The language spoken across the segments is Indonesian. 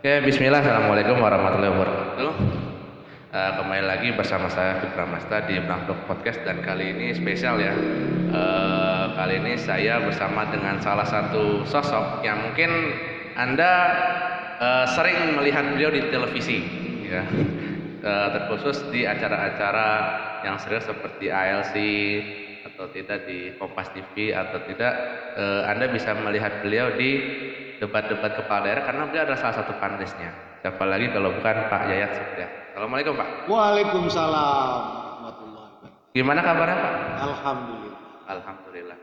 Oke, Bismillah, Assalamualaikum warahmatullahi wabarakatuh. Uh, kembali lagi bersama saya Fitra Masta di Blangkok Podcast dan kali ini spesial ya. Uh, kali ini saya bersama dengan salah satu sosok yang mungkin anda uh, sering melihat beliau di televisi, ya. Uh, terkhusus di acara-acara yang serius seperti ALC atau tidak di Kompas TV atau tidak uh, Anda bisa melihat beliau di debat-debat kepala daerah karena beliau adalah salah satu panelisnya. Siapa lagi kalau bukan Pak Yayat Supriyatna. Assalamualaikum Pak. Waalaikumsalam. Gimana kabarnya Pak? Alhamdulillah. Alhamdulillah.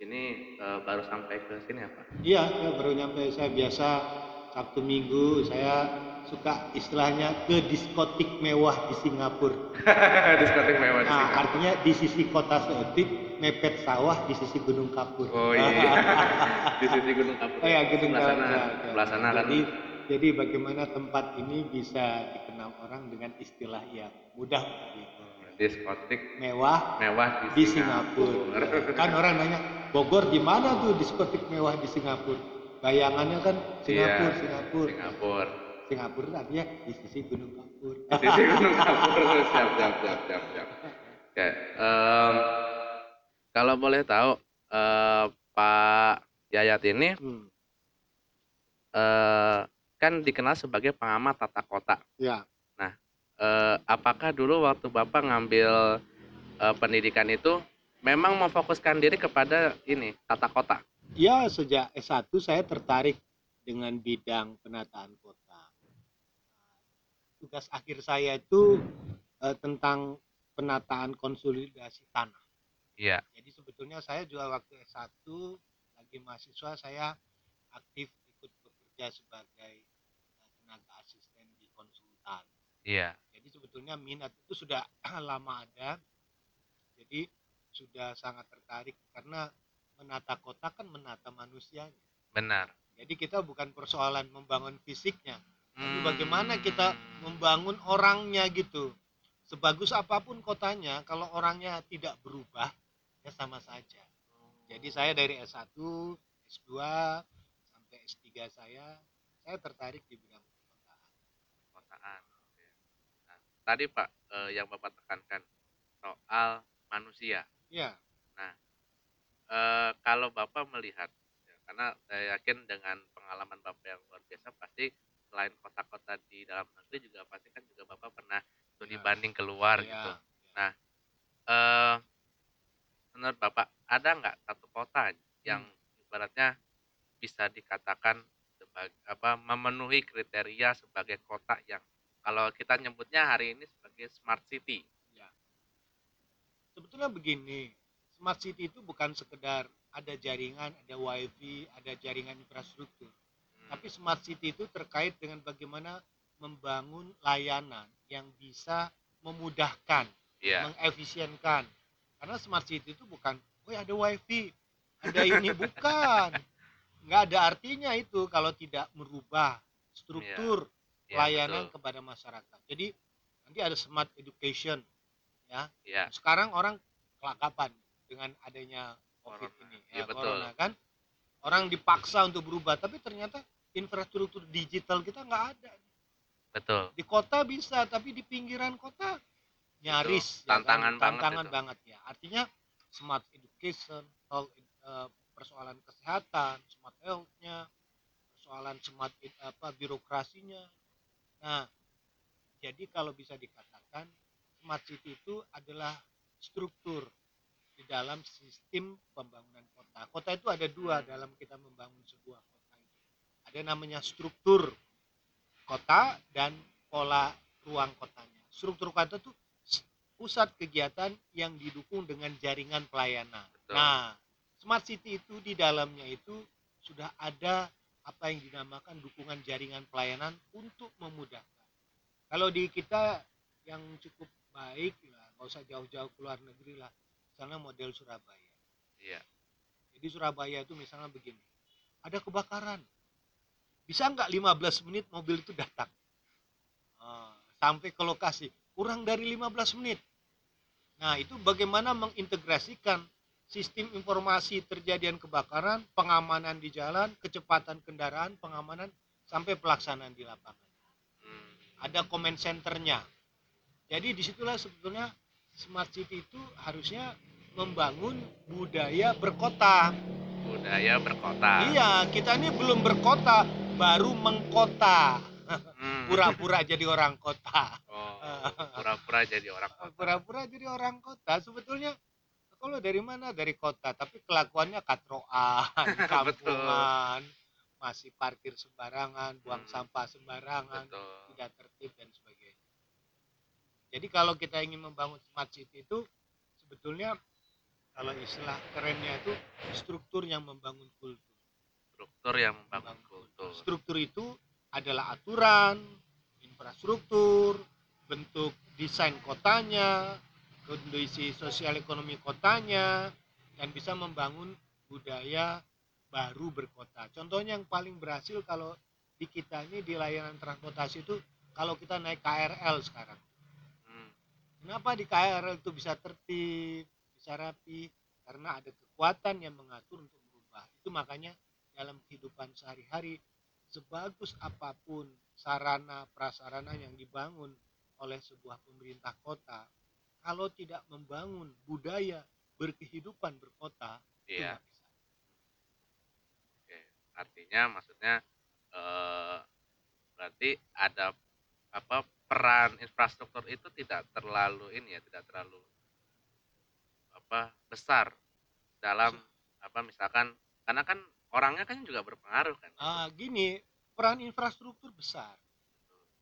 Ini uh, baru sampai ke sini ya Pak? Iya, ya, baru nyampe. Saya biasa Sabtu Minggu saya suka istilahnya ke diskotik mewah di Singapura. diskotik mewah di Nah, Singapura. artinya di sisi kota Seotik, mepet sawah di sisi Gunung Kapur. Oh iya. di sisi Gunung Kapur. Oh ya, Gunung Kapur. sana, Ya, sana kan. Jadi, jadi bagaimana tempat ini bisa dikenal orang dengan istilah yang mudah gitu. Diskotik Mewah mewah di di, Singapura. Kan orang nanya, Bogor di mana tuh diskotik mewah di Singapura? Bayangannya kan Singapura, Iya, Singapura. Singapura. Singapura artinya di sisi Gunung Kapur. Di sisi Gunung Kapur. siap, siap, siap, siap, siap. Oke, em, kalau boleh tahu eh, Pak Yayat ini Hmm, eh, kan dikenal sebagai pengamat tata kota. ya, Eh, apakah dulu waktu Bapak ngambil eh, pendidikan itu memang memfokuskan diri kepada ini tata kota? ya sejak S1 saya tertarik dengan bidang penataan kota. Tugas akhir saya itu eh, tentang penataan konsolidasi tanah. Iya. Jadi sebetulnya saya juga waktu S1 lagi mahasiswa saya aktif ikut bekerja sebagai eh, tenaga asisten di konsultan. Iya. Jadi sebetulnya minat itu sudah lama ada. Jadi sudah sangat tertarik karena menata kota kan menata manusianya. Benar. Jadi kita bukan persoalan membangun fisiknya, tapi bagaimana kita membangun orangnya gitu. Sebagus apa pun kotanya, kalau orangnya tidak berubah, ya sama saja. Jadi saya dari S1, S2, sampai S3 saya, saya tertarik di bidang perkotaan. Kotaan. Oke. Nah, tadi Pak eh, yang Bapak tekankan soal manusia. Ya, Eh, kalau Bapak melihat, ya, karena saya yakin dengan pengalaman Bapak yang luar biasa, pasti selain kota-kota di dalam negeri juga pasti kan juga Bapak pernah studi Ya. banding keluar ya, gitu. ya. Eh, menurut Bapak ada nggak satu kota yang Hmm. ibaratnya bisa dikatakan sebagai apa memenuhi kriteria sebagai kota yang kalau kita nyebutnya hari ini sebagai smart city. sebetulnya begini smart city itu bukan sekedar ada jaringan ada wifi ada jaringan infrastruktur tapi smart city itu terkait dengan bagaimana membangun layanan yang bisa memudahkan Iya. mengefisienkan karena smart city itu bukan oh ada wifi ada ini bukan nggak ada artinya itu kalau tidak merubah struktur Iya, layanan betul. kepada masyarakat jadi nanti ada smart education ya Iya. sekarang orang kelakapan dengan adanya covid Corona. ini ya, betul. corona kan orang dipaksa untuk berubah tapi ternyata infrastruktur digital kita nggak ada Betul. di kota bisa tapi di pinggiran kota nyaris ya kan? Tantangan banget tantangan itu. banget ya artinya smart education soal eh, persoalan kesehatan smart health-nya persoalan smart i- apa birokrasinya nah jadi kalau bisa dikatakan smart city itu adalah struktur di dalam sistem pembangunan kota kota itu ada dua Hmm. dalam kita membangun sebuah kota ada namanya struktur kota dan pola ruang kotanya. Struktur kota itu pusat kegiatan yang didukung dengan jaringan pelayanan. Betul. Nah, smart city itu di dalamnya itu sudah ada apa yang dinamakan dukungan jaringan pelayanan untuk memudahkan. Kalau di kita yang cukup baik lah, nggak usah jauh-jauh keluar negeri lah, misalnya model Surabaya. Iya. Jadi Surabaya itu misalnya begini, ada kebakaran, bisa nggak 15 menit mobil itu datang Ah, sampai ke lokasi, kurang dari 15 menit. Nah itu bagaimana mengintegrasikan sistem informasi terjadian kebakaran, pengamanan di jalan, kecepatan kendaraan, pengamanan sampai pelaksanaan di lapangan. Hmm. Ada comment centernya. Jadi di situlah sebetulnya smart city itu harusnya membangun budaya berkota. Budaya berkota. Iya, kita ini belum berkota, baru mengkota. Hmm. Pura-pura jadi orang kota. Oh, pura-pura jadi orang kota. Pura-pura jadi orang kota. Sebetulnya kalau dari mana? Dari kota, tapi kelakuannya katroan, kampungan, masih parkir sembarangan, buang Hmm. sampah sembarangan, Betul. tidak tertib dan sebagainya. Jadi kalau kita ingin membangun smart city itu sebetulnya kalau istilah kerennya itu struktur yang membangun kultur. Struktur yang membangun kultur. Struktur itu adalah aturan, infrastruktur, bentuk desain kotanya, kondisi sosial ekonomi kotanya, dan bisa membangun budaya baru berkota. Contohnya yang paling berhasil kalau di kita ini di layanan transportasi itu kalau kita naik KRL sekarang. Hmm. Kenapa di KRL itu bisa tertib, bisa rapi? Karena ada kekuatan yang mengatur untuk merubah. Itu makanya dalam kehidupan sehari-hari, sebagus apa pun sarana prasarana yang dibangun oleh sebuah pemerintah kota, kalau tidak membangun budaya berkehidupan berkota, Iya. bisa. Oke. Artinya maksudnya eh, berarti ada apa peran infrastruktur itu tidak terlalu ini ya, tidak terlalu apa besar dalam apa misalkan karena kan orangnya kan juga berpengaruh kan. Ah, gini, peran infrastruktur besar.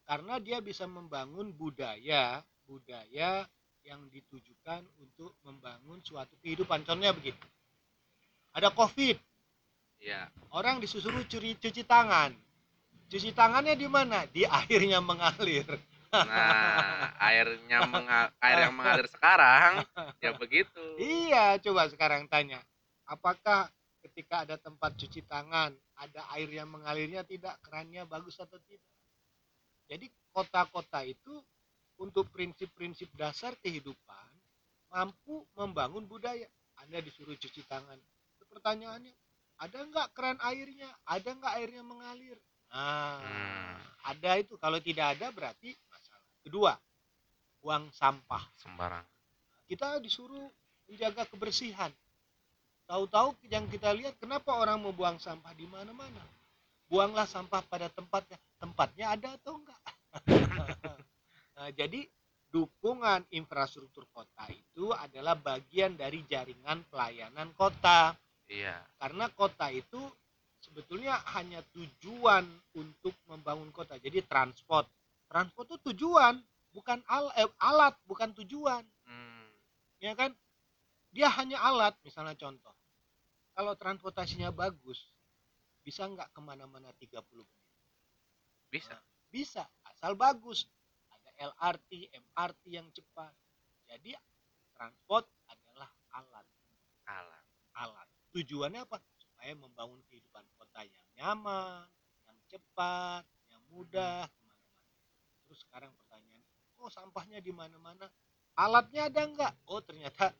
Karena dia bisa membangun budaya, budaya yang ditujukan untuk membangun suatu kehidupan. Contohnya begini. Ada Covid, Iya. orang disuruh cuci cuci tangan. Cuci tangannya di mana? Di airnya mengalir. Nah, airnya menga- air yang mengalir sekarang ya begitu. Iya, coba sekarang tanya. Apakah ketika ada tempat cuci tangan, ada air yang mengalirnya tidak, kerannya bagus atau tidak? Jadi kota-kota itu untuk prinsip-prinsip dasar kehidupan mampu membangun budaya. Anda disuruh cuci tangan. Pertanyaannya, ada nggak keran airnya? Ada nggak airnya mengalir? Nah, Hmm. ada itu. Kalau tidak ada berarti masalah. Kedua, buang sampah Sembarang. kita disuruh menjaga kebersihan. Tahu-tahu yang kita lihat kenapa orang mau buang sampah di mana-mana. Buanglah sampah pada tempatnya. Tempatnya ada atau enggak? nah, jadi dukungan infrastruktur kota itu adalah bagian dari jaringan pelayanan kota. Iya. Karena kota itu sebetulnya hanya tujuan untuk membangun kota. Jadi transport. Transport itu tujuan, bukan al- eh, alat, bukan tujuan Hmm. ya kan dia hanya alat misalnya contoh kalau transportasinya bagus bisa nggak ke mana-mana 30 menit? Bisa. bisa asal bagus. Ada LRT MRT yang cepat. Jadi transport adalah alat. Alat. alat. Tujuannya apa? Supaya membangun kehidupan kota yang nyaman yang cepat yang mudah ke mana-mana. Terus sekarang pertanyaan kok sampahnya di mana-mana? Alatnya ada nggak? Oh ternyata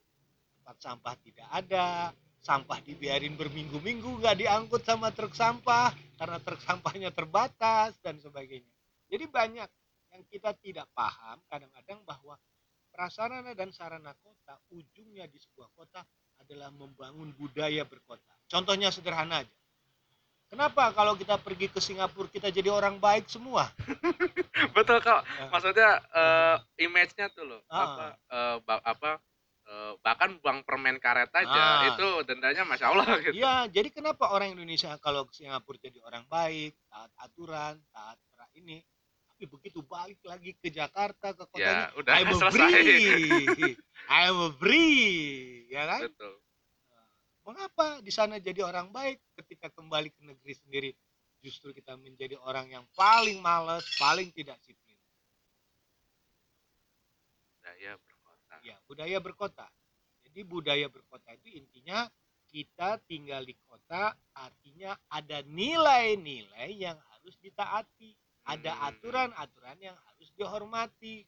tempat sampah tidak ada sampah dibiarin berminggu-minggu nggak diangkut sama truk sampah karena truk sampahnya terbatas dan sebagainya jadi banyak yang kita tidak paham kadang-kadang bahwa prasarana dan sarana kota ujungnya di sebuah kota adalah membangun budaya berkota. Contohnya sederhana aja. Kenapa kalau kita pergi ke Singapura kita jadi orang baik semua? Betul kok. Ya. Maksudnya eh, image-nya tuh loh. Ah. Apa ba- apa eh, bahkan buang permen karet aja Ah. itu dendanya masya Allah gitu. Iya, jadi kenapa orang Indonesia kalau ke Singapura jadi orang baik, taat aturan, taat pra ini, tapi begitu balik lagi ke Jakarta ke kotanya, Ya, udah I'm a selesai. free, I'm a free, ya kan? Betul. Mengapa di sana jadi orang baik ketika kembali ke negeri sendiri justru kita menjadi orang yang paling malas, paling tidak disiplin. Budaya berkota. Ya, budaya berkota. Jadi budaya berkota itu intinya kita tinggal di kota artinya ada nilai-nilai yang harus ditaati, ada Hmm. aturan-aturan yang harus dihormati,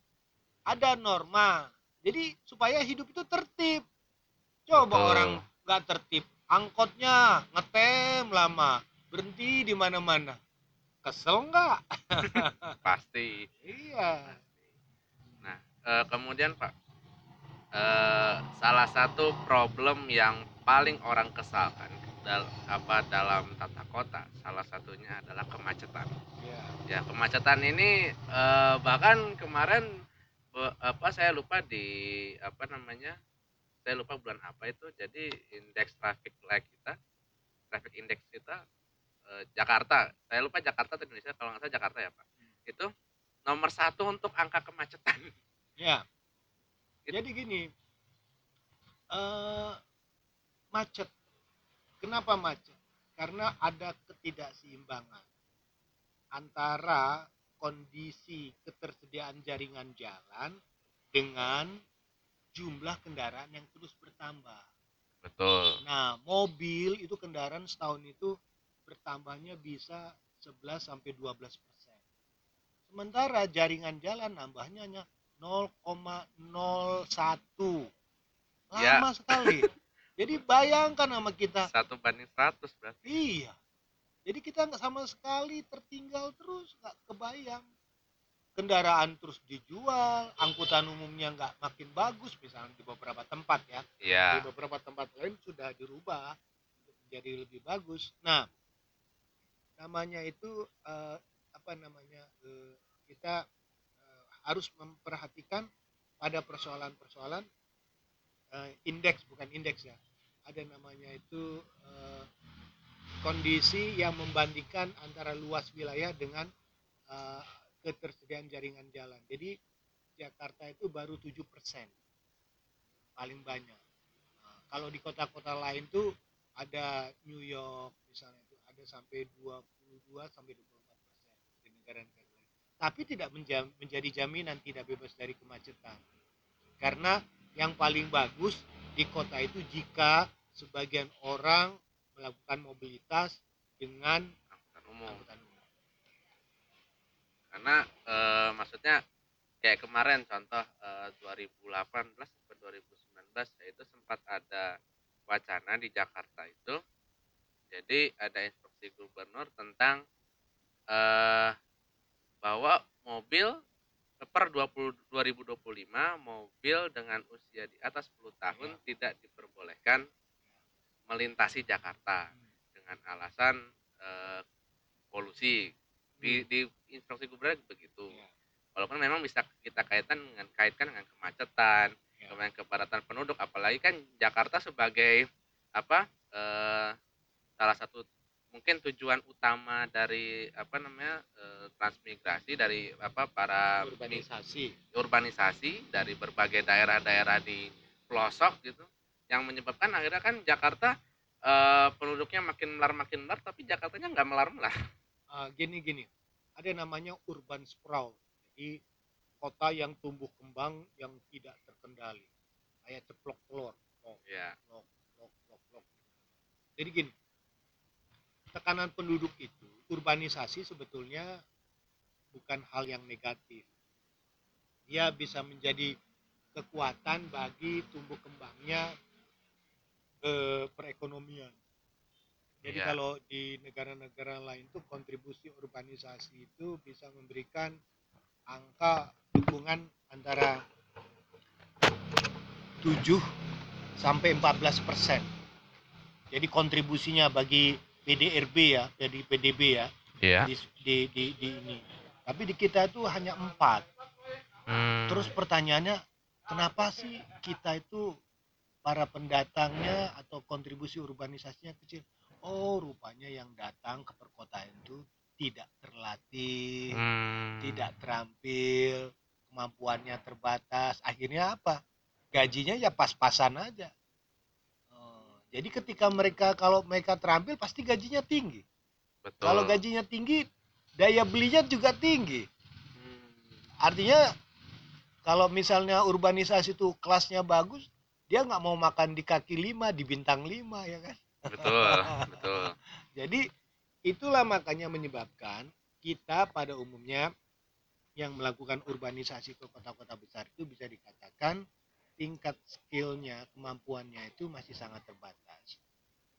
ada norma. Jadi supaya hidup itu tertib. Coba Betul. orang nggak tertib, angkotnya ngetem lama, berhenti di mana-mana. kesel nggak pasti iya nah eh, kemudian pak eh, salah satu problem yang paling orang kesalkan dal apa dalam tata kota salah satunya adalah kemacetan. Iya. Ya kemacetan ini eh, bahkan kemarin apa saya lupa di apa namanya saya lupa bulan apa itu jadi indeks traffic light kita traffic index kita eh, Jakarta saya lupa Jakarta atau Indonesia kalau nggak salah Jakarta ya pak. Itu nomor satu untuk angka kemacetan. Ya jadi gini eh macet kenapa macet karena ada ketidakseimbangan antara kondisi ketersediaan jaringan jalan dengan jumlah kendaraan yang terus bertambah betul Nah, mobil itu kendaraan setahun itu bertambahnya bisa 11 sampai 12 persen. Sementara jaringan jalan nambahnya hanya 0,01. Ya. Lama sekali. Jadi bayangkan sama kita, satu banding 100 berarti iya. Jadi kita nggak sama sekali tertinggal terus, nggak kebayang. Kendaraan terus dijual, angkutan umumnya nggak makin bagus, misalnya di beberapa tempat ya ya di beberapa tempat lain sudah dirubah menjadi lebih bagus. Nah, namanya itu eh, apa namanya eh, kita eh, harus memperhatikan pada persoalan-persoalan eh, indeks bukan indeks ya. Ada namanya itu eh, kondisi yang membandingkan antara luas wilayah dengan eh, ketersediaan jaringan jalan. Jadi Jakarta itu baru 7% paling banyak. Kalau di kota-kota lain tuh ada New York misalnya itu ada sampai 22 sampai 24 persen di negara-negara. Tapi tidak menjam- menjadi jaminan tidak bebas dari kemacetan. Karena yang paling bagus di kota itu jika sebagian orang melakukan mobilitas dengan angkutan umum angkutan umum. karena eh, maksudnya kayak kemarin contoh eh, 2018 sampai 2019 yaitu sempat ada wacana di Jakarta itu jadi ada instruksi gubernur tentang eh, bahwa mobil per 20, 2025 mobil dengan usia di atas 10 tahun Ya. tidak diperbolehkan melintasi Jakarta dengan alasan eh, polusi di, di instruksi gubernur begitu Ya, walaupun memang bisa kita kaitkan dengan kaitkan dengan kemacetan ya. kemudian kepadatan penduduk apalagi kan Jakarta sebagai apa eh, salah satu mungkin tujuan utama dari apa namanya eh, transmigrasi dari apa para mi- urbanisasi. urbanisasi dari berbagai daerah-daerah di pelosok gitu yang menyebabkan akhirnya kan Jakarta eh, penduduknya makin melar makin melar tapi Jakartanya nggak melar melar. Ah, gini gini. Ada namanya urban sprawl jadi kota yang tumbuh kembang yang tidak terkendali. Kayak ceplok telur. Lok ya lok lok lok lok. Jadi gini tekanan penduduk itu urbanisasi sebetulnya bukan hal yang negatif dia bisa menjadi kekuatan bagi tumbuh kembangnya eh, perekonomian jadi Iya. kalau di negara-negara lain tuh kontribusi urbanisasi itu bisa memberikan angka dukungan antara 7 sampai 14 persen. Jadi kontribusinya bagi PDRB ya, jadi PDB ya, ya di, di, di, di ini. Tapi di kita itu hanya empat. Hmm. Terus pertanyaannya, kenapa sih kita itu para pendatangnya atau kontribusi urbanisasinya kecil? Oh, rupanya yang datang ke perkotaan itu tidak terlatih, Hmm. tidak terampil, kemampuannya terbatas. Akhirnya apa? Gajinya ya pas-pasan aja. Jadi ketika mereka kalau mereka terampil pasti gajinya tinggi. betul Kalau gajinya tinggi, daya belinya juga tinggi. Hmm. Artinya kalau misalnya urbanisasi itu kelasnya bagus, dia nggak mau makan di kaki lima, di bintang lima ya kan. betul betul Jadi itulah makanya menyebabkan kita pada umumnya yang melakukan urbanisasi ke kota-kota besar itu bisa dikatakan tingkat skillnya, kemampuannya itu masih sangat terbatas.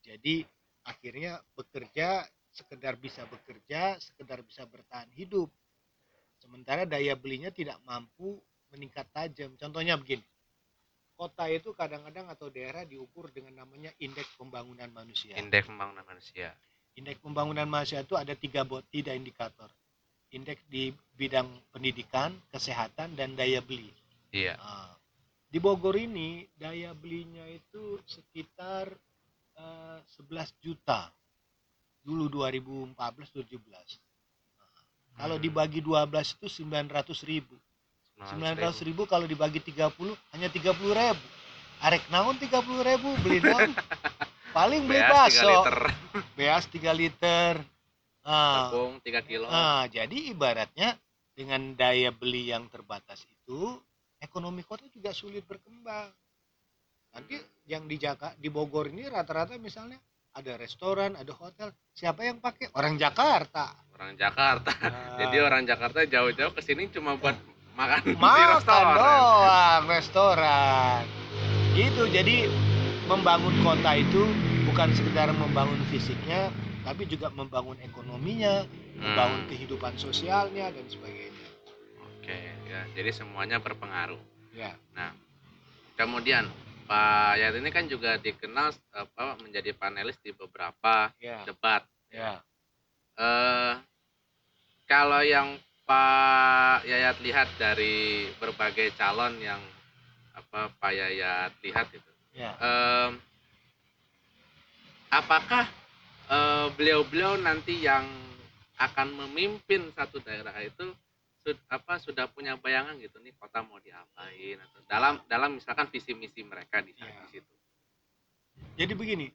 Jadi akhirnya bekerja sekedar bisa bekerja, sekedar bisa bertahan hidup. Sementara daya belinya tidak mampu meningkat tajam. Contohnya begini. Kota itu kadang-kadang atau daerah diukur dengan namanya indeks pembangunan manusia. Indeks pembangunan manusia. Indeks pembangunan manusia itu ada tiga bot, tiga indikator. Indeks di bidang pendidikan, kesehatan, dan daya beli. Iya. Nah, di Bogor ini daya belinya itu sekitar eh, 11 juta dulu 2014-2017. Nah, kalau Hmm. dibagi 12 itu 900 ribu. 900 ribu kalau dibagi 30 hanya 30 ribu. Arek naon 30 ribu beli naon? Paling beli Beas 3 bakso. liter, Beas 3 liter. Nah, tepung 3 kilo. Nah, jadi ibaratnya dengan daya beli yang terbatas itu, ekonomi kota juga sulit berkembang. Nanti yang di Jaka, di Bogor ini rata-rata misalnya ada restoran, ada hotel, siapa yang pakai? Orang Jakarta. Orang Jakarta. Nah, Jadi orang Jakarta jauh-jauh ke sini cuma buat makan di makan restoran. doang restoran. Gitu. Jadi membangun kota itu bukan sekedar membangun fisiknya, tapi juga membangun ekonominya, membangun Hmm, kehidupan sosialnya dan sebagainya. Oke, ya. Jadi semuanya berpengaruh. Ya. Kemudian Pak Yat ini kan juga dikenal apa menjadi panelis di beberapa Ya, debat. ya. Eh kalau yang Pak Yayat lihat dari berbagai calon yang apa Pak Yayat lihat itu, Ya. em, apakah eh, beliau-beliau nanti yang akan memimpin satu daerah itu sud- apa sudah punya bayangan gitu nih kota mau diapain atau dalam dalam misalkan visi misi mereka di, sana- Ya. di situ. Jadi begini,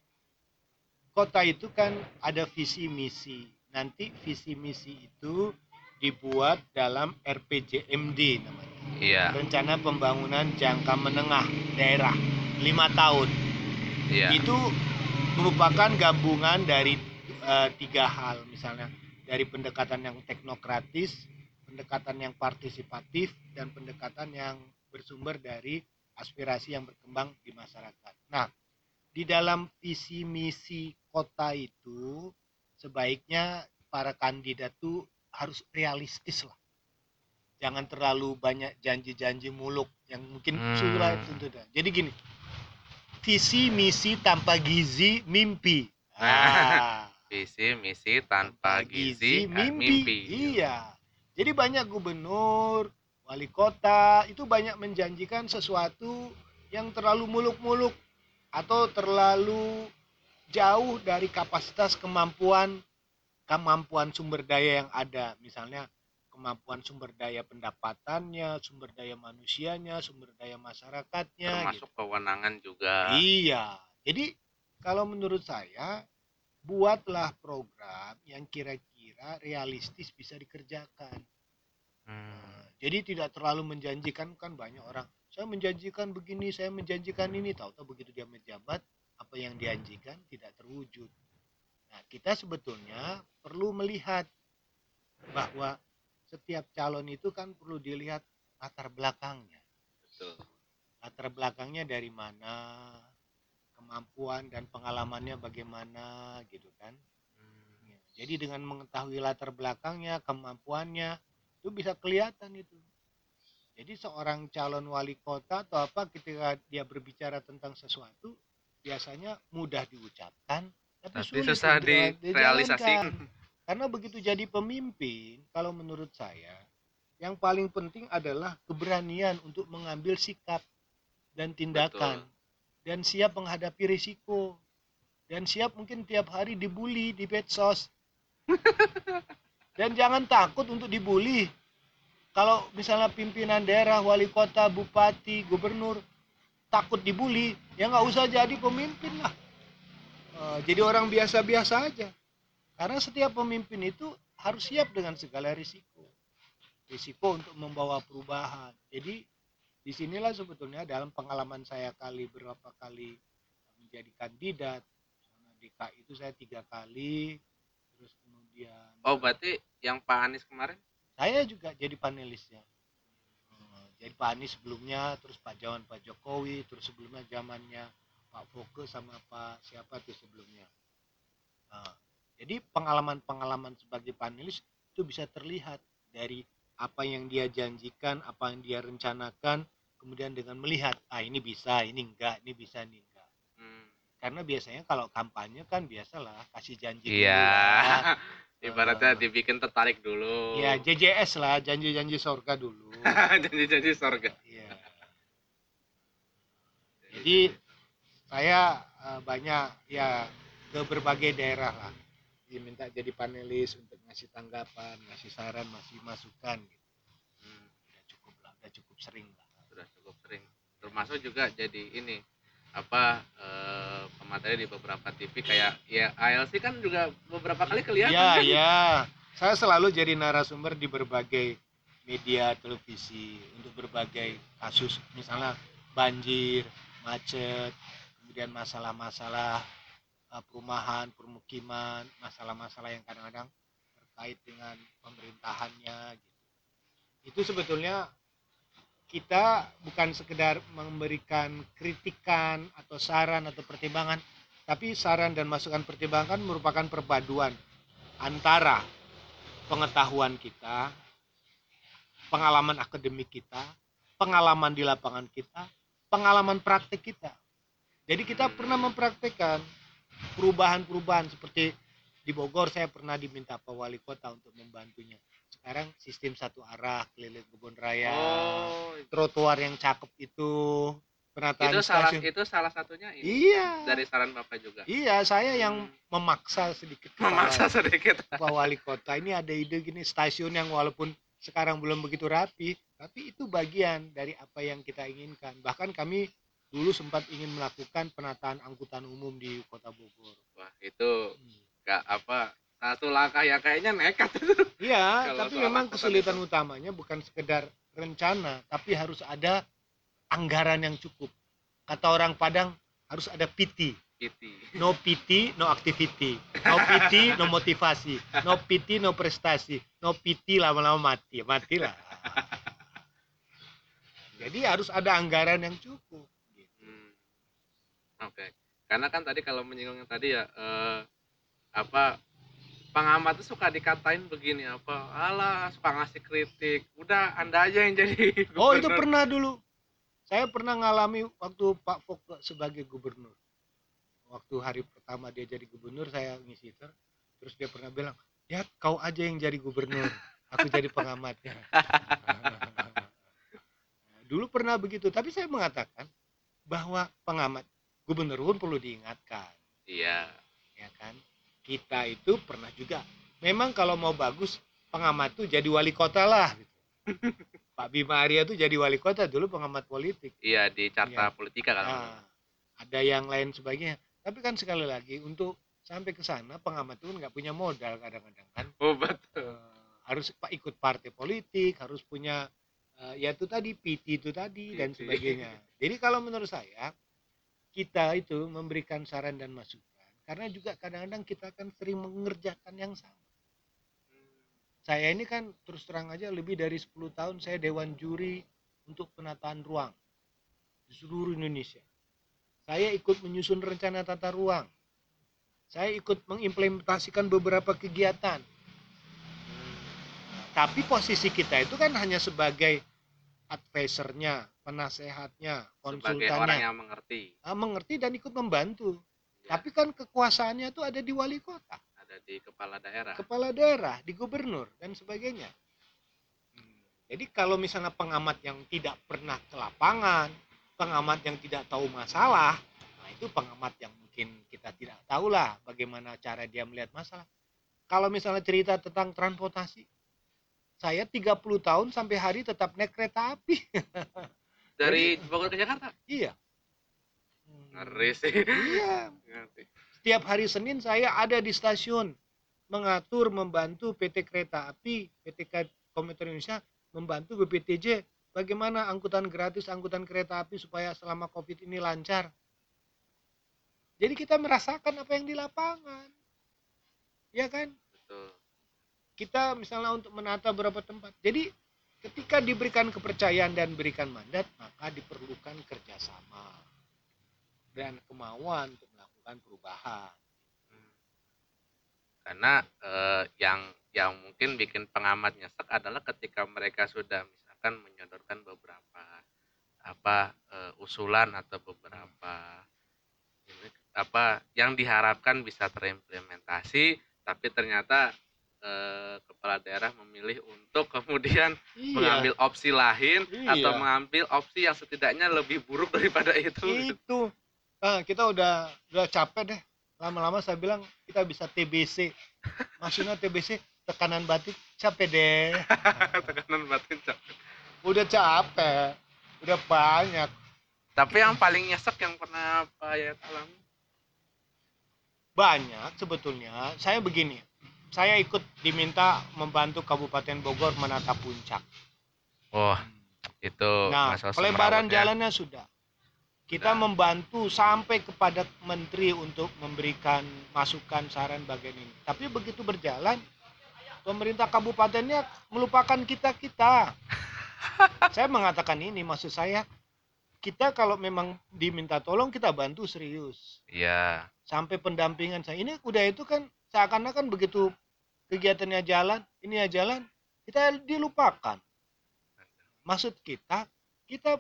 kota itu kan ada visi misi. Nanti visi misi itu dibuat dalam RPJMD namanya. Iya, Rencana Pembangunan Jangka Menengah Daerah lima tahun. iya. Itu merupakan gabungan dari eh, tiga hal, misalnya dari pendekatan yang teknokratis, pendekatan yang partisipatif, dan pendekatan yang bersumber dari aspirasi yang berkembang di masyarakat. Nah, di dalam visi misi kota itu sebaiknya para kandidat tuh harus realistis lah. Jangan terlalu banyak janji-janji muluk yang mungkin Hmm. sulit untuk Jadi gini, visi misi tanpa gizi mimpi. Ah, Visi misi tanpa gizi, eh, mimpi. Iya. Jadi banyak gubernur, wali kota itu banyak menjanjikan sesuatu yang terlalu muluk-muluk atau terlalu jauh dari kapasitas kemampuan kemampuan sumber daya yang ada. Misalnya kemampuan sumber daya pendapatannya, sumber daya manusianya, sumber daya masyarakatnya. termasuk gitu. kewenangan juga. Iya. Jadi kalau menurut saya buatlah program yang kira-kira realistis bisa dikerjakan. Hmm, Jadi tidak terlalu menjanjikan kan banyak orang. Saya menjanjikan begini, saya menjanjikan ini, tahu-tahu begitu dia menjabat apa yang dijanjikan tidak terwujud. Nah, kita sebetulnya perlu melihat bahwa setiap calon itu kan perlu dilihat latar belakangnya. betul. latar belakangnya dari mana, kemampuan dan pengalamannya bagaimana gitu kan. Jadi dengan mengetahui latar belakangnya, kemampuannya itu bisa kelihatan itu. Jadi seorang calon wali kota atau apa ketika dia berbicara tentang sesuatu biasanya mudah diucapkan tapi, Tapi sulit susah direalisasikan. Karena begitu jadi pemimpin, kalau menurut saya, yang paling penting adalah keberanian untuk mengambil sikap dan tindakan dan siap menghadapi risiko dan siap mungkin tiap hari dibully di medsos. dan jangan takut untuk dibully. Kalau misalnya pimpinan daerah, wali kota, bupati, gubernur takut dibully, ya nggak usah jadi pemimpin lah. Eh, jadi orang biasa-biasa aja. Karena setiap pemimpin itu harus siap dengan segala risiko. Risiko untuk membawa perubahan. Jadi di sinilah sebetulnya dalam pengalaman saya kali berapa kali menjadi kandidat. DKI itu saya tiga kali. Terus kemudian Oh, berarti yang Pak Anies kemarin? saya juga jadi panelisnya. Eh, Jadi Pak Anies sebelumnya, terus Pak Jawan Pak Jokowi, terus sebelumnya zamannya Pak Foke sama Pak siapa tuh sebelumnya. Nah, Jadi pengalaman-pengalaman sebagai panelis itu bisa terlihat dari apa yang dia janjikan, apa yang dia rencanakan, kemudian dengan melihat, ah ini bisa, ini enggak, ini bisa, ini. Karena biasanya kalau kampanye kan biasalah kasih janji dulu Iya. lah. Ibaratnya Eh. dibikin tertarik dulu. Ya JJS lah, janji-janji surga dulu. Janji-janji sorga. Iya. Jadi saya eh, banyak ya ke berbagai daerah lah diminta jadi panelis untuk ngasih tanggapan, ngasih saran, ngasih masukan gitu. Hmm, Udah cukup lah, udah cukup sering lah. sudah cukup sering. Termasuk juga jadi ini apa eh, pemateri di beberapa TV kayak ya ALC kan juga beberapa kali kelihatan Iya, kan? iya. Saya selalu jadi narasumber di berbagai media televisi untuk berbagai kasus misalnya banjir, macet, kemudian masalah-masalah eh, perumahan, permukiman, masalah-masalah yang kadang-kadang terkait dengan pemerintahannya gitu. Itu sebetulnya kita bukan sekedar memberikan kritikan atau saran atau pertimbangan, tapi saran dan masukan pertimbangan merupakan perpaduan antara pengetahuan kita, pengalaman akademik kita, pengalaman di lapangan kita, pengalaman praktik kita. Jadi kita pernah mempraktekkan perubahan-perubahan seperti di Bogor saya pernah diminta Pak Wali Kota untuk membantunya. Sekarang sistem satu arah keliling kebun raya, Oh, trotoar yang cakep itu, penataan itu salah stasiun. itu salah satunya ini Iya. dari saran Bapak juga. Iya, saya yang Hmm. memaksa sedikit Memaksa sedikit. Pak Wali Kota ini ada ide gini stasiun yang walaupun sekarang belum begitu rapi, tapi itu bagian dari apa yang kita inginkan. Bahkan kami dulu sempat ingin melakukan penataan angkutan umum di Kota Bogor. Wah, itu gak apa satu langkah yang kayaknya nekat Iya, tapi memang kesulitan utamanya bukan sekedar rencana, tapi harus ada anggaran yang cukup. Kata orang Padang harus ada PT. Piti. No PT, no activity. No PT, no motivasi. No PT, no prestasi. No PT lama-lama mati. Matilah. Jadi harus ada anggaran yang cukup. Gitu. Hmm. Oke. Karena kan tadi kalau menyinggung yang tadi ya eh, apa pengamat tuh suka dikatain begini apa alah suka ngasih kritik udah anda aja yang jadi Oh itu gubernur." pernah dulu. Saya pernah ngalami waktu Pak Fokke sebagai gubernur. Waktu hari pertama dia jadi gubernur saya ngisi ter, terus dia pernah bilang, ya kau aja yang jadi gubernur, aku jadi pengamatnya. dulu pernah begitu, tapi saya mengatakan bahwa pengamat gubernur pun perlu diingatkan, iya ya kan? Kita itu pernah juga, memang kalau mau bagus pengamat tuh jadi wali kota lah. Gitu. Pak Bima Arya tuh jadi wali kota dulu pengamat politik. iya di carta Iya. politika kan Nah, ada yang lain sebagainya. Tapi kan sekali lagi untuk sampai ke sana pengamat itu nggak punya modal kadang-kadang kan. oh betul Eh, harus pak ikut partai politik, harus punya eh, ya itu tadi PT itu tadi dan PT. sebagainya. Jadi kalau menurut saya kita itu memberikan saran dan masukan karena juga kadang-kadang kita kan sering mengerjakan yang sama. Saya ini kan terus terang aja lebih dari 10 tahun saya dewan juri untuk penataan ruang di seluruh Indonesia. Saya ikut menyusun rencana tata ruang. Saya ikut mengimplementasikan beberapa kegiatan. Tapi posisi kita itu kan hanya sebagai advisernya, penasehatnya, sebagai orang konsultannya, yang mengerti Ah, mengerti dan ikut membantu. Tapi kan kekuasaannya itu ada di wali kota, ada di kepala daerah kepala daerah, di gubernur dan sebagainya. Hmm. Jadi kalau misalnya pengamat yang tidak pernah ke lapangan, pengamat yang tidak tahu masalah, nah itu pengamat yang mungkin kita tidak tahu lah bagaimana cara dia melihat masalah. Kalau misalnya cerita tentang transportasi, saya 30 tahun sampai hari tetap naik kereta api. dari Bogor ke Jakarta Iya. Ngeri sih Iya, Ngerti. Setiap hari Senin saya ada di stasiun mengatur, membantu PT Kereta Api, PT Komuter Indonesia membantu BPTJ bagaimana angkutan gratis, angkutan kereta api supaya selama Covid ini lancar. Jadi kita merasakan apa yang di lapangan. Ya kan? betul Kita misalnya untuk menata beberapa tempat. Jadi ketika diberikan kepercayaan dan berikan mandat, maka diperlukan kerjasama dan kemauan untuk melakukan perubahan. Hmm. karena eh, yang yang mungkin bikin pengamat nyesek adalah ketika mereka sudah misalkan menyodorkan beberapa apa eh, usulan atau beberapa ini, apa yang diharapkan bisa terimplementasi tapi ternyata eh, kepala daerah memilih untuk kemudian iya mengambil opsi lain atau Iya. mengambil opsi yang setidaknya lebih buruk daripada itu itu nah, kita udah udah capek deh. Lama-lama saya bilang kita bisa TBC maksudnya TBC tekanan batin capek deh. Tekanan batin capek. udah capek udah banyak. Tapi yang paling nyesek yang pernah Pak Yayat alami? Banyak sebetulnya. Saya begini saya ikut diminta membantu Kabupaten Bogor menata puncak. Wah itu nah pelebaran semerawutnya. jalannya sudah kita Sudah. membantu sampai kepada menteri untuk memberikan masukan saran bagian ini. Tapi begitu berjalan pemerintah kabupatennya melupakan kita kita. Saya mengatakan ini maksud saya kita kalau memang diminta tolong kita bantu serius. Iya. Sampai pendampingan saya. Ini udah itu kan seakan-akan begitu kegiatannya jalan ini ya jalan kita dilupakan. Maksud kita kita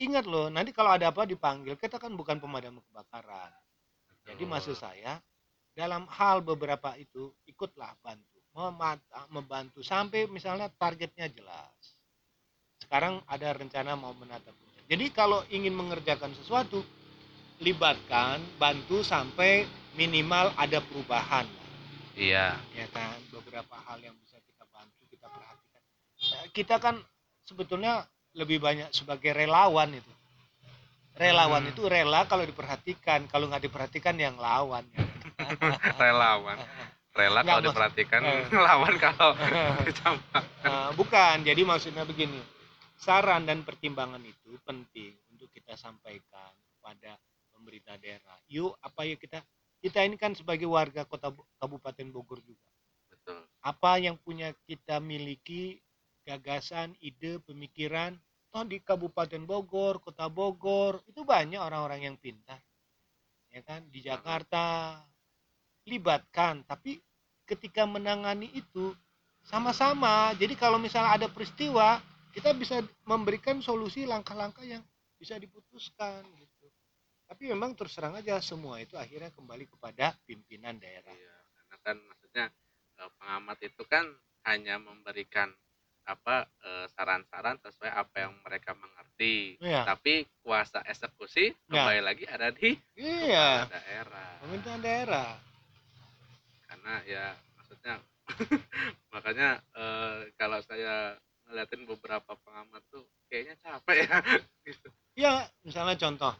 ingat loh nanti kalau ada apa dipanggil kita kan bukan pemadam kebakaran. Jadi maksud saya dalam hal beberapa itu ikutlah bantu. Memata, membantu sampai misalnya targetnya jelas. Sekarang ada rencana mau menata puncak jadi kalau ingin mengerjakan sesuatu libatkan bantu sampai minimal ada perubahan. Iya. Ya kan beberapa hal yang bisa kita bantu kita perhatikan. Eh, kita kan sebetulnya lebih banyak sebagai relawan itu. Relawan Hmm. itu rela kalau diperhatikan. Kalau nggak diperhatikan yang lawan. Ya. relawan. Rela Nggak, kalau maksud- diperhatikan Eh. lawan kalau dicampur Eh, bukan. Jadi maksudnya begini. Saran dan pertimbangan itu penting untuk kita sampaikan kepada pemerintah daerah. Yuk apa yuk kita? Kita ini kan sebagai warga kota Kabupaten Bogor juga. Betul. Apa yang punya kita miliki gagasan, ide, pemikiran toh di Kabupaten Bogor, Kota Bogor itu banyak orang-orang yang pintar. Ya kan? Di Jakarta libatkan, tapi ketika menangani itu sama-sama. Jadi kalau misalnya ada peristiwa, kita bisa memberikan solusi langkah-langkah yang bisa diputuskan gitu. Tapi memang terus terang aja semua itu akhirnya kembali kepada pimpinan daerah. Iya, karena kan maksudnya eh, pengamat itu kan hanya memberikan apa eh, saran-saran sesuai apa yang mereka mengerti. Iya. Tapi kuasa eksekusi Ya. kembali lagi ada di Iya, kepala daerah. pemerintahan daerah. Karena ya maksudnya makanya eh, kalau saya ngeliatin beberapa pengamat tuh kayaknya capek ya gitu. Ya, misalnya contoh,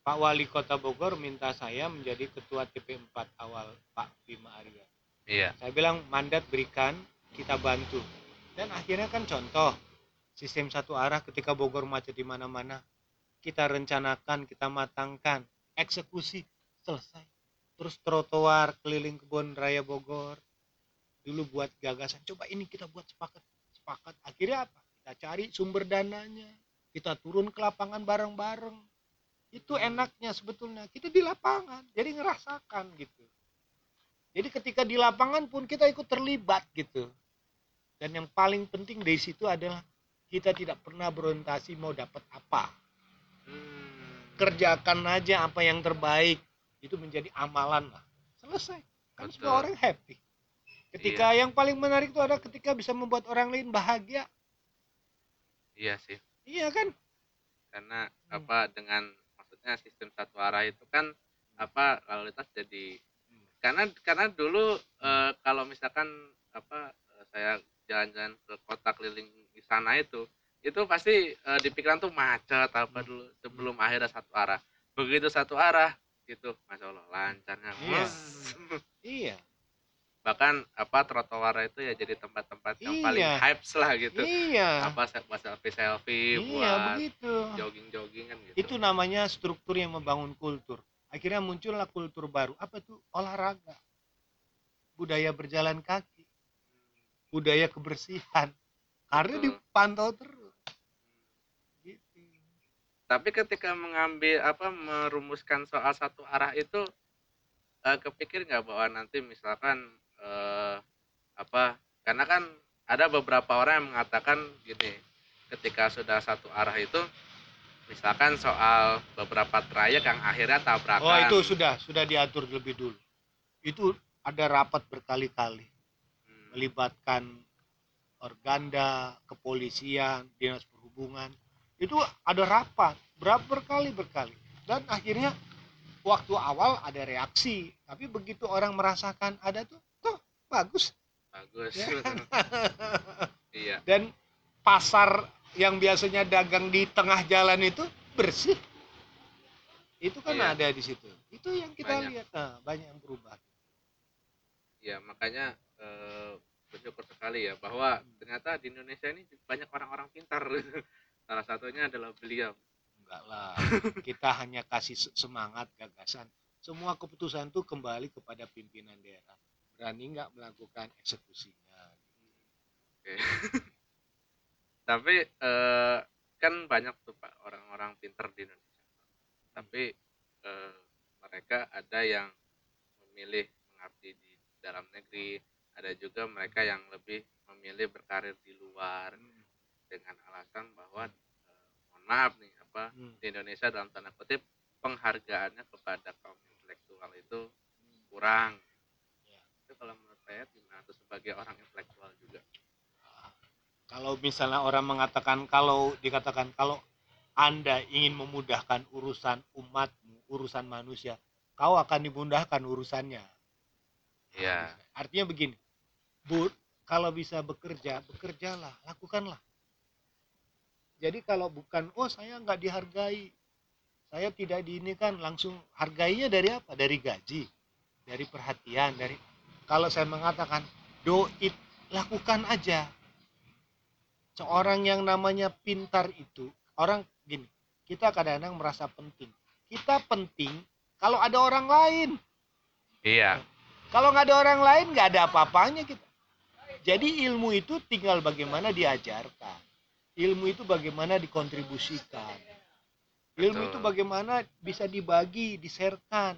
Pak Wali Kota Bogor minta saya menjadi ketua TP4 awal Pak Bima Arya. Iya, Saya bilang mandat berikan, kita bantu. Dan akhirnya kan contoh, sistem satu arah ketika Bogor macet di mana-mana, kita rencanakan, kita matangkan, eksekusi, selesai. Terus trotoar keliling kebun raya Bogor, dulu buat gagasan, coba ini kita buat sepakat. Sepakat, akhirnya apa? Kita cari sumber dananya, kita turun ke lapangan bareng-bareng. Itu enaknya sebetulnya, kita di lapangan, jadi ngerasakan gitu. Jadi ketika di lapangan pun kita ikut terlibat gitu. Dan yang paling penting dari situ adalah kita tidak pernah berorientasi mau dapat apa. Hmm, Kerjakan aja apa yang terbaik. Itu menjadi amalan lah. Selesai. Kan Betul. semua orang happy. Ketika yang paling menarik itu ada ketika bisa membuat orang lain bahagia. iya sih. Iya kan? karena Hmm. apa dengan maksudnya sistem satu arah itu kan apa lalu lintas jadi Hmm. karena karena dulu eh, kalau misalkan apa eh, saya jalan-jalan ke kota keliling di sana itu itu pasti eh, di pikiran tuh macet apa dulu sebelum akhirnya satu arah begitu satu arah gitu masya allah lancarnya Iya. Iya. bahkan apa trotoar itu ya jadi tempat-tempat yang paling Iya. hype lah gitu Iya. apa buat selfie selfie Iya, buat begitu. jogging jogging kan gitu Itu namanya struktur yang membangun kultur. Akhirnya muncullah kultur baru. Apa itu? Olahraga. Budaya berjalan kaki. Budaya kebersihan. Karena Betul. dipantau terus. Gitu. tapi ketika mengambil apa merumuskan soal satu arah itu eh, kepikir nggak bahwa nanti misalkan eh, apa karena kan ada beberapa orang yang mengatakan gini ketika sudah satu arah itu misalkan soal beberapa trayek yang akhirnya tabrakan Oh itu sudah sudah diatur lebih dulu. Itu ada rapat berkali-kali melibatkan organda, kepolisian, dinas perhubungan. Itu ada rapat berapa berkali berkali dan akhirnya waktu awal ada reaksi, tapi begitu orang merasakan ada tuh, tuh bagus. bagus Ya. iya Dan pasar yang biasanya dagang di tengah jalan itu bersih. Itu kan Iya. ada di situ. Itu yang kita Banyak. lihat. Nah, banyak yang berubah. iya makanya eh, bersyukur sekali ya bahwa ternyata di Indonesia ini banyak orang-orang pintar salah satunya adalah beliau Enggak lah. Kita hanya kasih se- semangat, gagasan. Semua keputusan itu kembali kepada pimpinan daerah. Berani nggak melakukan eksekusinya. Oke. Tapi eh, kan banyak tuh Pak orang-orang pinter di Indonesia. Tapi eh, mereka ada yang memilih mengabdi di dalam negeri, ada juga mereka yang lebih memilih berkarir di luar dengan alasan bahwa eh, mohon maaf nih apa Hmm. di Indonesia dalam tanda kutip penghargaannya kepada kaum intelektual itu kurang. Ya. Itu kalau menurut saya gimana tuh sebagai orang intelektual juga. Kalau misalnya orang mengatakan kalau dikatakan kalau Anda ingin memudahkan urusan umatmu, urusan manusia, kau akan dimudahkan urusannya. Iya. Artinya begini, Bu, kalau bisa bekerja, bekerjalah, lakukanlah. Jadi kalau bukan, oh saya nggak dihargai, saya tidak diinikan, langsung hargainya dari apa? Dari gaji, dari perhatian, dari kalau saya mengatakan do it, lakukan aja. Seorang yang namanya pintar itu, orang gini, kita kadang-kadang merasa penting. Kita penting kalau ada orang lain. Iya. Kalau nggak ada orang lain nggak ada apa-apanya kita. Jadi ilmu itu tinggal bagaimana diajarkan. Ilmu itu bagaimana dikontribusikan. Ilmu Betul. itu bagaimana bisa dibagi, diserkan.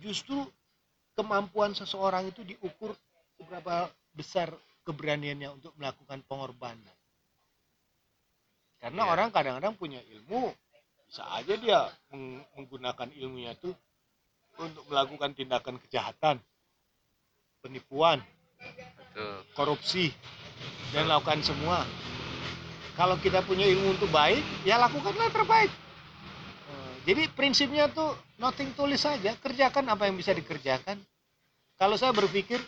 Justru kemampuan seseorang itu diukur seberapa besar keberaniannya untuk melakukan pengorbanan. Karena Iya. orang kadang-kadang punya ilmu, bisa aja dia meng- menggunakan ilmunya itu untuk melakukan tindakan kejahatan, penipuan, Betul. korupsi, dan lakukan semua. Kalau kita punya ilmu untuk baik, ya lakukanlah terbaik. Eh, Jadi prinsipnya tuh nothing tulis saja, kerjakan apa yang bisa dikerjakan. Kalau saya berpikir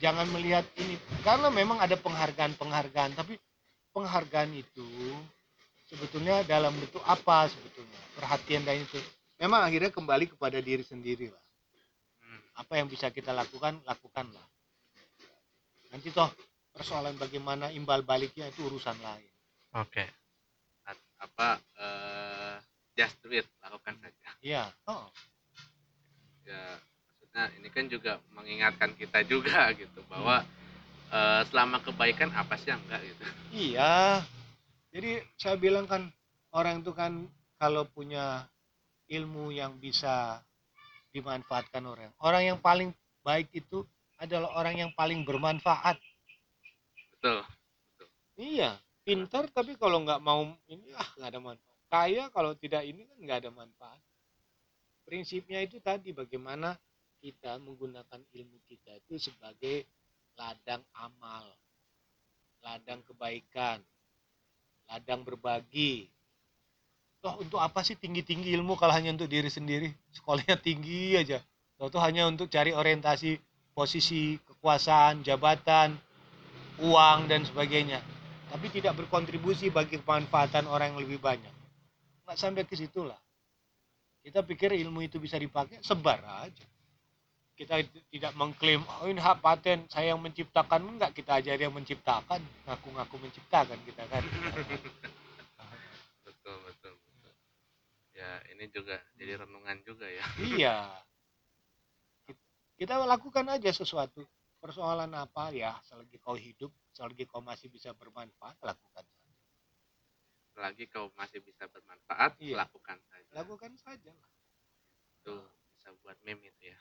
jangan melihat ini, karena memang ada penghargaan-penghargaan, tapi penghargaan itu sebetulnya dalam bentuk apa sebetulnya perhatian dan itu memang akhirnya kembali kepada diri sendiri lah Hmm. apa yang bisa kita lakukan lakukanlah nanti toh persoalan bagaimana imbal baliknya itu urusan lain Oke. At- Apa eh just do it, lakukan saja. iya oh Ya, maksudnya ini kan juga mengingatkan kita juga gitu bahwa eh, selama kebaikan apa sih yang enggak gitu. iya jadi saya bilang kan orang itu kan kalau punya ilmu yang bisa dimanfaatkan orang orang yang paling baik itu adalah orang yang paling bermanfaat Betul. Iya, pintar tapi kalau nggak mau ini ah nggak ada manfaat. Kaya kalau tidak ini kan nggak ada manfaat. Prinsipnya itu tadi bagaimana kita menggunakan ilmu kita itu sebagai ladang amal, ladang kebaikan, ladang berbagi. Toh untuk apa sih tinggi-tinggi ilmu kalau hanya untuk diri sendiri? Sekolahnya tinggi aja. Toh itu hanya untuk cari orientasi posisi, kekuasaan, jabatan, uang dan sebagainya. Tapi tidak berkontribusi bagi kemanfaatan orang yang lebih banyak. Nggak sampai ke situ lah. Kita pikir ilmu itu bisa dipakai sebar aja. Kita tidak mengklaim oh ini hak paten saya yang menciptakan enggak kita ajar yang menciptakan. Ngaku-ngaku menciptakan kita kan. Betul, betul, betul. Ya, ini juga jadi renungan juga ya. iya kita lakukan aja sesuatu persoalan apa ya selagi kau hidup selagi kau masih bisa bermanfaat lakukan saja Selagi kau masih bisa bermanfaat, Iya. lakukan saja. lakukan saja lah. Itu bisa buat meme itu ya.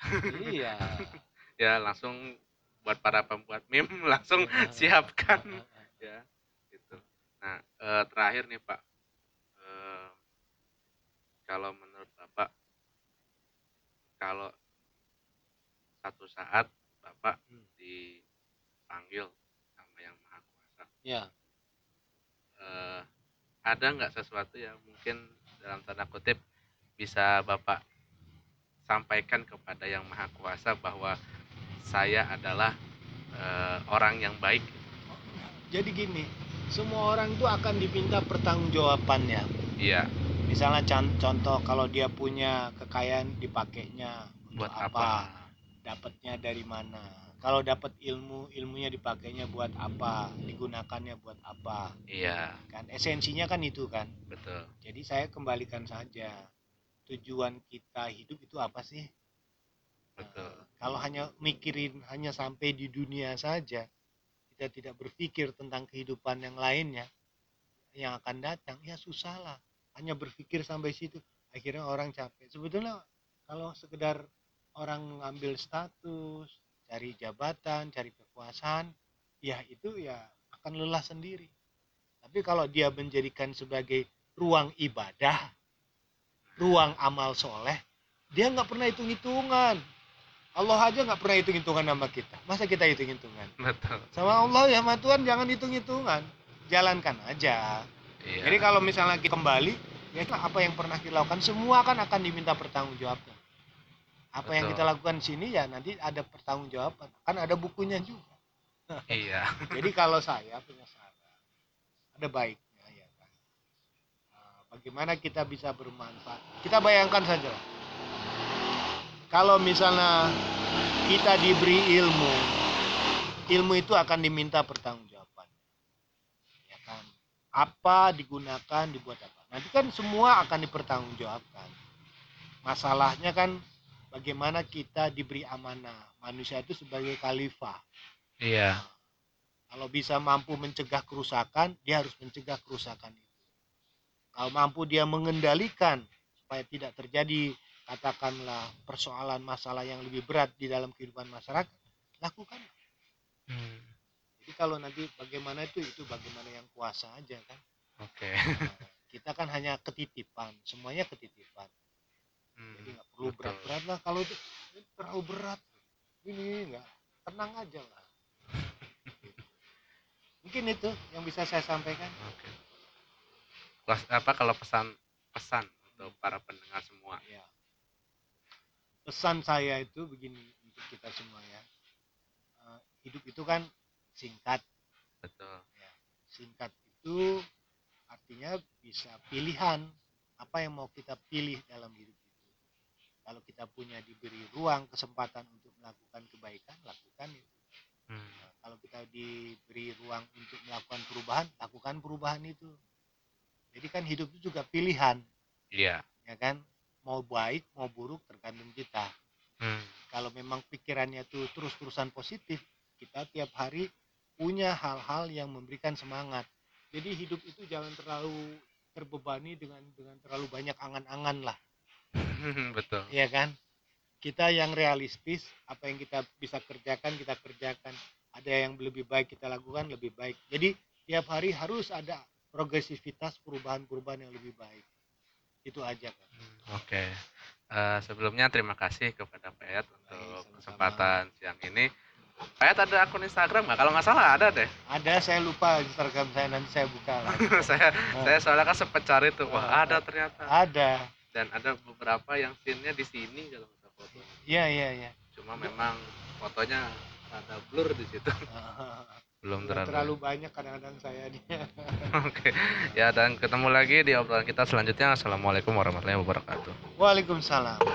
iya ya langsung buat para pembuat meme langsung Iya. siapkan Ah, ah, ah. ya gitu nah eh, terakhir nih pak Eh, kalau menurut bapak kalau satu saat bapak Hmm. dipanggil sama yang maha kuasa. Ya. Eh, ada nggak sesuatu yang mungkin dalam tanda kutip bisa bapak sampaikan kepada yang maha kuasa bahwa saya adalah eh, orang yang baik? Jadi gini semua orang itu akan diminta pertanggungjawabannya. Iya. Misalnya con- contoh kalau dia punya kekayaan dipakainya untuk buat apa, dapatnya dari mana? Kalau dapat ilmu ilmunya dipakainya buat apa? Digunakannya buat apa? Iya. Kan? Esensinya kan itu kan? Betul. Jadi saya kembalikan saja. Tujuan kita hidup itu apa sih? Betul. Nah, kalau hanya mikirin hanya sampai di dunia saja kita tidak berpikir tentang kehidupan yang lainnya yang akan datang ya susah lah hanya berpikir sampai situ akhirnya orang capek. Sebetulnya kalau sekedar orang mengambil status cari jabatan cari kekuasaan ya itu ya akan lelah sendiri. Tapi kalau dia menjadikan sebagai ruang ibadah ruang amal soleh dia nggak pernah hitung hitungan Allah aja nggak pernah hitung hitungan sama kita. Masa kita hitung hitungan betul. Sama Allah ya sama Tuhan jangan hitung hitungan jalankan aja. Iya. Jadi kalau misalnya kita kembali ya apa yang pernah kita lakukan semua kan akan diminta pertanggungjawaban apa yang Betul. kita lakukan di sini ya nanti ada pertanggungjawaban. Kan ada bukunya juga. Iya. Jadi kalau saya punya saran ada baiknya ya kan? Nah, bagaimana kita bisa bermanfaat? Kita bayangkan saja. Lah. kalau misalnya kita diberi ilmu ilmu itu akan diminta pertanggungjawaban. Ya kan? Apa digunakan dibuat apa? Nanti kan semua akan dipertanggungjawabkan. Masalahnya kan bagaimana kita diberi amanah manusia itu sebagai khalifah iya kalau bisa mampu mencegah kerusakan, dia harus mencegah kerusakan itu. Kalau mampu dia mengendalikan supaya tidak terjadi katakanlah persoalan masalah yang lebih berat di dalam kehidupan masyarakat, lakukan. Hmm, Jadi kalau nanti bagaimana itu itu bagaimana yang kuasa aja kan. oke Nah, kita kan hanya ketitipan, semuanya ketitipan. Hmm, Jadi nggak perlu berat-berat lah kalau itu ini terlalu berat. Ini enggak, tenang aja lah. Mungkin itu yang bisa saya sampaikan. Oke. Kelas- apa kalau pesan pesan untuk para pendengar semua? ya pesan saya itu begini untuk kita semua ya Eh, hidup itu kan singkat Betul. singkat itu artinya bisa pilihan apa yang mau kita pilih dalam hidup kalau kita punya diberi ruang kesempatan untuk melakukan kebaikan lakukan itu. Hmm, Nah, kalau kita diberi ruang untuk melakukan perubahan lakukan perubahan itu. Jadi kan hidup itu juga pilihan. Iya. ya kan? Mau baik mau buruk tergantung kita. Hmm, kalau memang pikirannya tuh terus-terusan positif, kita tiap hari punya hal-hal yang memberikan semangat. Jadi hidup itu jangan terlalu terbebani dengan dengan terlalu banyak angan-angan lah, betul. ya kan? Kita yang realistis, apa yang kita bisa kerjakan kita kerjakan. Ada yang lebih baik kita lakukan lebih baik. Jadi tiap hari harus ada progresivitas perubahan-perubahan yang lebih baik. Itu aja kan. Oke. Eh, sebelumnya terima kasih kepada Payat untuk sama-sama. kesempatan siang ini. Payat ada akun Instagram nggak? Kalau nggak salah ada deh. Ada saya lupa Instagram saya nanti saya buka lah. saya saya soalnya kan sempat cari tuh. Wah ada ternyata. Ada. Dan ada beberapa yang scene-nya di sini kalau nggak salah fotonya. Iya iya iya. Cuma memang fotonya ada blur di situ. Belum terlalu. terlalu banyak kadang-kadang saya dia. Oke. Ya dan ketemu lagi di obrolan kita selanjutnya. Assalamualaikum warahmatullahi wabarakatuh. Waalaikumsalam.